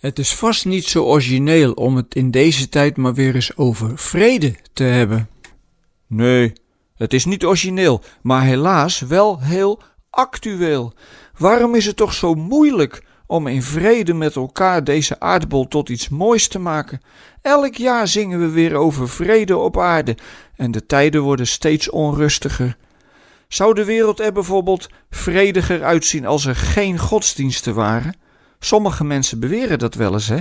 Het is vast niet zo origineel om het in deze tijd maar weer eens over vrede te hebben. Nee, het is niet origineel, maar helaas wel heel actueel. Waarom is het toch zo moeilijk om in vrede met elkaar deze aardbol tot iets moois te maken? Elk jaar zingen we weer over vrede op aarde en de tijden worden steeds onrustiger. Zou de wereld er bijvoorbeeld vrediger uitzien als er geen godsdiensten waren? Sommige mensen beweren dat wel eens, hè?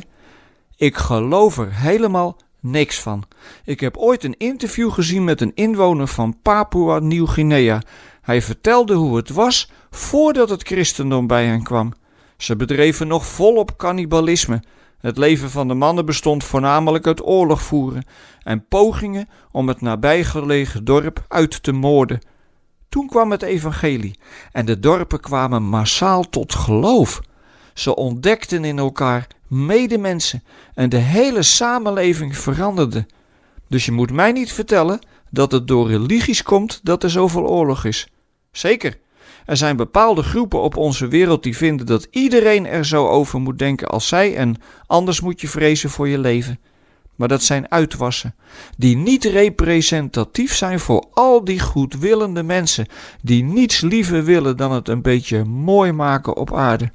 Ik geloof er helemaal niks van. Ik heb ooit een interview gezien met een inwoner van Papua Nieuw-Guinea. Hij vertelde hoe het was voordat het christendom bij hen kwam. Ze bedreven nog volop cannibalisme. Het leven van de mannen bestond voornamelijk uit oorlog voeren en pogingen om het nabijgelegen dorp uit te moorden. Toen kwam het evangelie en de dorpen kwamen massaal tot geloof. Ze ontdekten in elkaar medemensen en de hele samenleving veranderde. Dus je moet mij niet vertellen dat het door religies komt dat er zoveel oorlog is. Zeker, er zijn bepaalde groepen op onze wereld die vinden dat iedereen er zo over moet denken als zij en anders moet je vrezen voor je leven. Maar dat zijn uitwassen die niet representatief zijn voor al die goedwillende mensen die niets liever willen dan het een beetje mooi maken op aarde.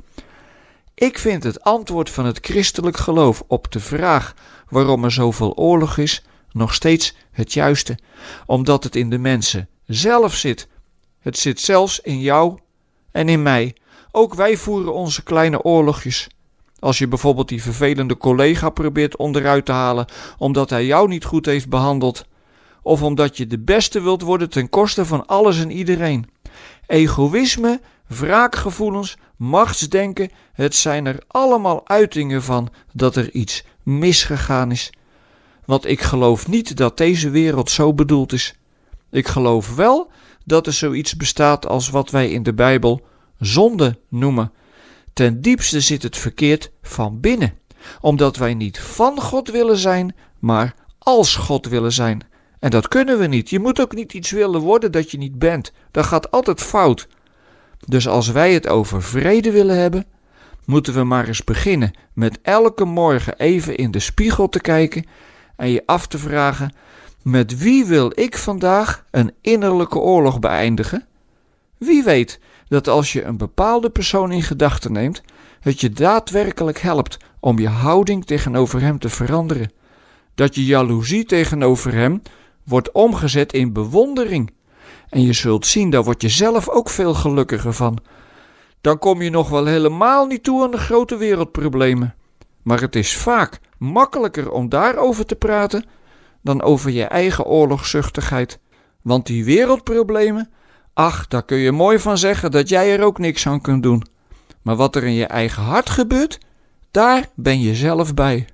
Ik vind het antwoord van het christelijk geloof op de vraag waarom er zoveel oorlog is nog steeds het juiste, omdat het in de mensen zelf zit. Het zit zelfs in jou en in mij. Ook wij voeren onze kleine oorlogjes. Als je bijvoorbeeld die vervelende collega probeert onderuit te halen omdat hij jou niet goed heeft behandeld, of omdat je de beste wilt worden ten koste van alles en iedereen. Egoïsme, wraakgevoelens, machtsdenken, het zijn er allemaal uitingen van dat er iets misgegaan is. Want ik geloof niet dat deze wereld zo bedoeld is. Ik geloof wel dat er zoiets bestaat als wat wij in de Bijbel zonde noemen. Ten diepste zit het verkeerd van binnen, omdat wij niet van God willen zijn, maar als God willen zijn. En dat kunnen we niet. Je moet ook niet iets willen worden dat je niet bent. Dat gaat altijd fout. Dus als wij het over vrede willen hebben, moeten we maar eens beginnen met elke morgen even in de spiegel te kijken en je af te vragen: met wie wil ik vandaag een innerlijke oorlog beëindigen? Wie weet dat als je een bepaalde persoon in gedachten neemt, het je daadwerkelijk helpt om je houding tegenover hem te veranderen. Dat je jaloezie tegenover hem wordt omgezet in bewondering. En je zult zien, daar word je zelf ook veel gelukkiger van. Dan kom je nog wel helemaal niet toe aan de grote wereldproblemen. Maar het is vaak makkelijker om daarover te praten dan over je eigen oorlogszuchtigheid. Want die wereldproblemen, ach, daar kun je mooi van zeggen dat jij er ook niks aan kunt doen. Maar wat er in je eigen hart gebeurt, daar ben je zelf bij.